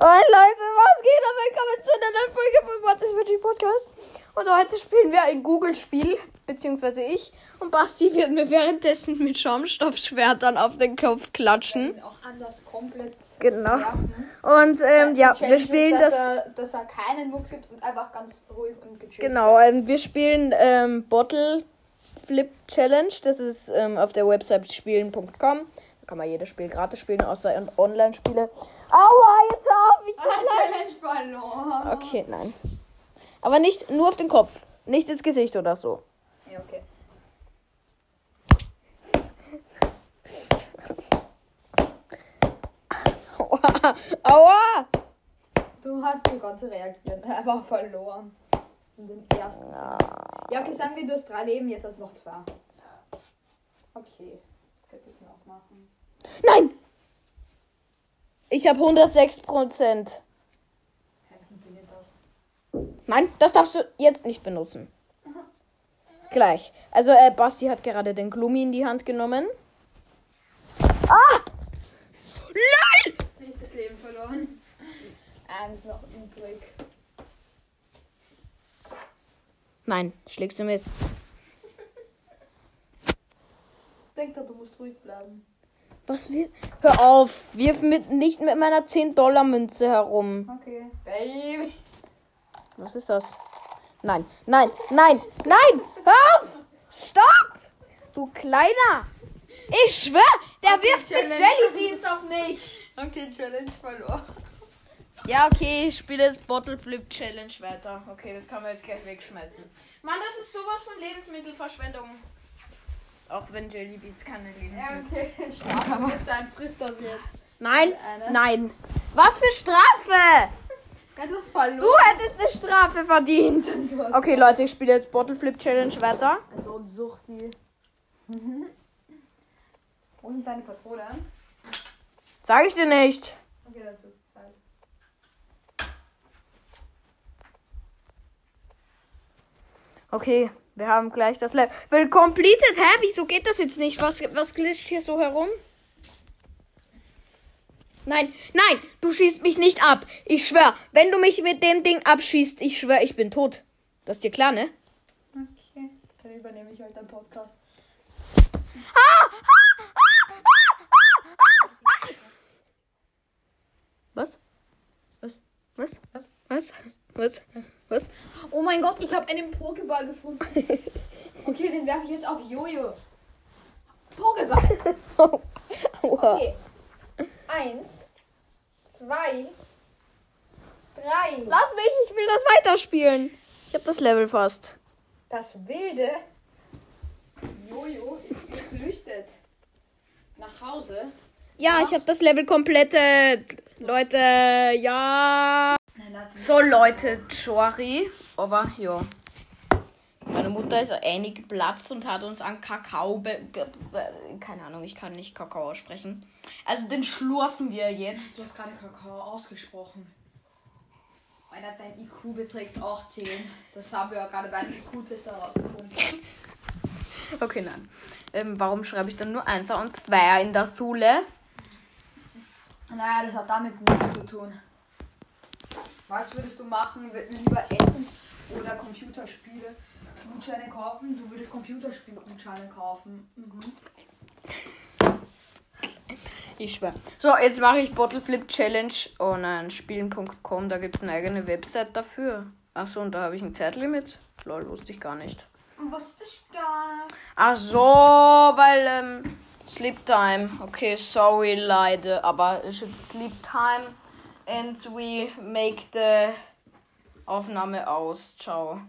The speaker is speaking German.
Leute, was geht? Und willkommen zu einer neuen Folge von What is Magic Podcast. Und heute spielen wir ein Google-Spiel, beziehungsweise ich. Und Basti wird mir währenddessen mit Schaumstoffschwertern auf den Kopf klatschen. auch anders komplett Genau. werfen. Und ähm, ja, Die wir spielen ist, dass das. Er, dass er keinen Mucks gibt und einfach ganz ruhig und gechillt. Genau, ähm, wir spielen ähm, Bottle Flip Challenge. Das ist ähm, auf der Website spielen.com. Da kann man jedes Spiel gratis spielen, außer Online-Spiele. Aua, jetzt hör auf, mich zu Ah. Challenge verloren. Okay, nein. Aber nicht nur auf den Kopf. Nicht ins Gesicht oder so. Ja, okay. Aua! Aua! Du hast sogar zu reagieren. Einfach verloren. In den ersten. Ja, okay, sagen wir, du hast drei Leben, jetzt hast du noch zwei. Okay, das könnte ich noch machen. Nein! Ich habe 106 Prozent. Das? Nein, das darfst du jetzt nicht benutzen. Gleich. Also, äh, Basti hat gerade den Gloomy in die Hand genommen. Ah! Nein! Nächstes Leben verloren. Eins noch übrig. Nein, schlägst du mit. Denk doch, du musst ruhig bleiben. Was wir. Hör auf! Wirf mit, nicht mit meiner 10-Dollar-Münze herum. Okay. Baby. Was ist das? Nein, nein, nein, nein! Hör auf! Stopp! Du Kleiner! Ich schwör, der Okay, wirft mit Challenge. Jellybeans auf mich! Okay, Challenge verloren. Ja, okay, ich spiele jetzt Bottle Flip Challenge weiter. Okay, das kann man jetzt gleich wegschmeißen. Mann, das ist sowas von Lebensmittelverschwendung. Auch wenn Jellybeans keine Ja, Lebensmittel. okay. Strafe ist ein frisst das jetzt. Nein, nein. Was für Strafe? Ja, du hast verloren. Du hättest eine Strafe verdient. Okay, Leute, ich spiele jetzt Bottle Flip Challenge weiter. So ein Suchti. Wo sind deine Patronen? Sag ich dir nicht. Okay, dazu. Okay, wir haben gleich das Level. Will completed, hä? Wieso geht das jetzt nicht? Was, was glitscht hier so herum? Nein, nein, du schießt mich nicht ab. Ich schwör, wenn du mich mit dem Ding abschießt, ich schwör, ich bin tot. Das ist dir klar, ne? Okay, dann übernehme ich halt deinen Podcast. Was? Was? Was? Was? Was? Was? Was? Oh mein Gott, ich habe einen Pokéball gefunden. Okay, den werfe ich jetzt auf Jojo. Pokéball. Okay. Eins, zwei, drei. Lass mich, ich will das weiterspielen. Ich habe das Level fast. Das wilde Jojo ist geflüchtet. Nach Hause. Ja, ich habe das Level komplettet. Leute, ja. So, Leute, sorry. Aber ja. Meine Mutter ist eingeplatzt und hat uns an Kakao. Be keine Ahnung, ich kann nicht Kakao aussprechen. Also den schlurfen wir jetzt. Du hast gerade Kakao ausgesprochen. Alter, dein IQ beträgt 18. Das haben wir ja gerade beim IQ-Test herausgefunden. Okay, nein. Ähm, warum schreibe ich dann nur Einser und Zweier in der Schule? Naja, das hat damit nichts zu tun. Was würdest du machen? Lieber Essen oder Computerspiele Gutscheine kaufen? Du würdest Computerspiele Gutscheine kaufen. Mhm. Ich schwör. So, jetzt mache ich Bottle Flip Challenge. Oh nein, spielen.com, da gibt es eine eigene Website dafür. Achso, und da habe ich ein Zeitlimit. Lol, wusste ich gar nicht. Und was ist das da? Ach so, weil, ähm, Sleep Time. Okay, sorry, Leute, aber es ist jetzt Sleep Time. And we make the Aufnahme aus. Ciao.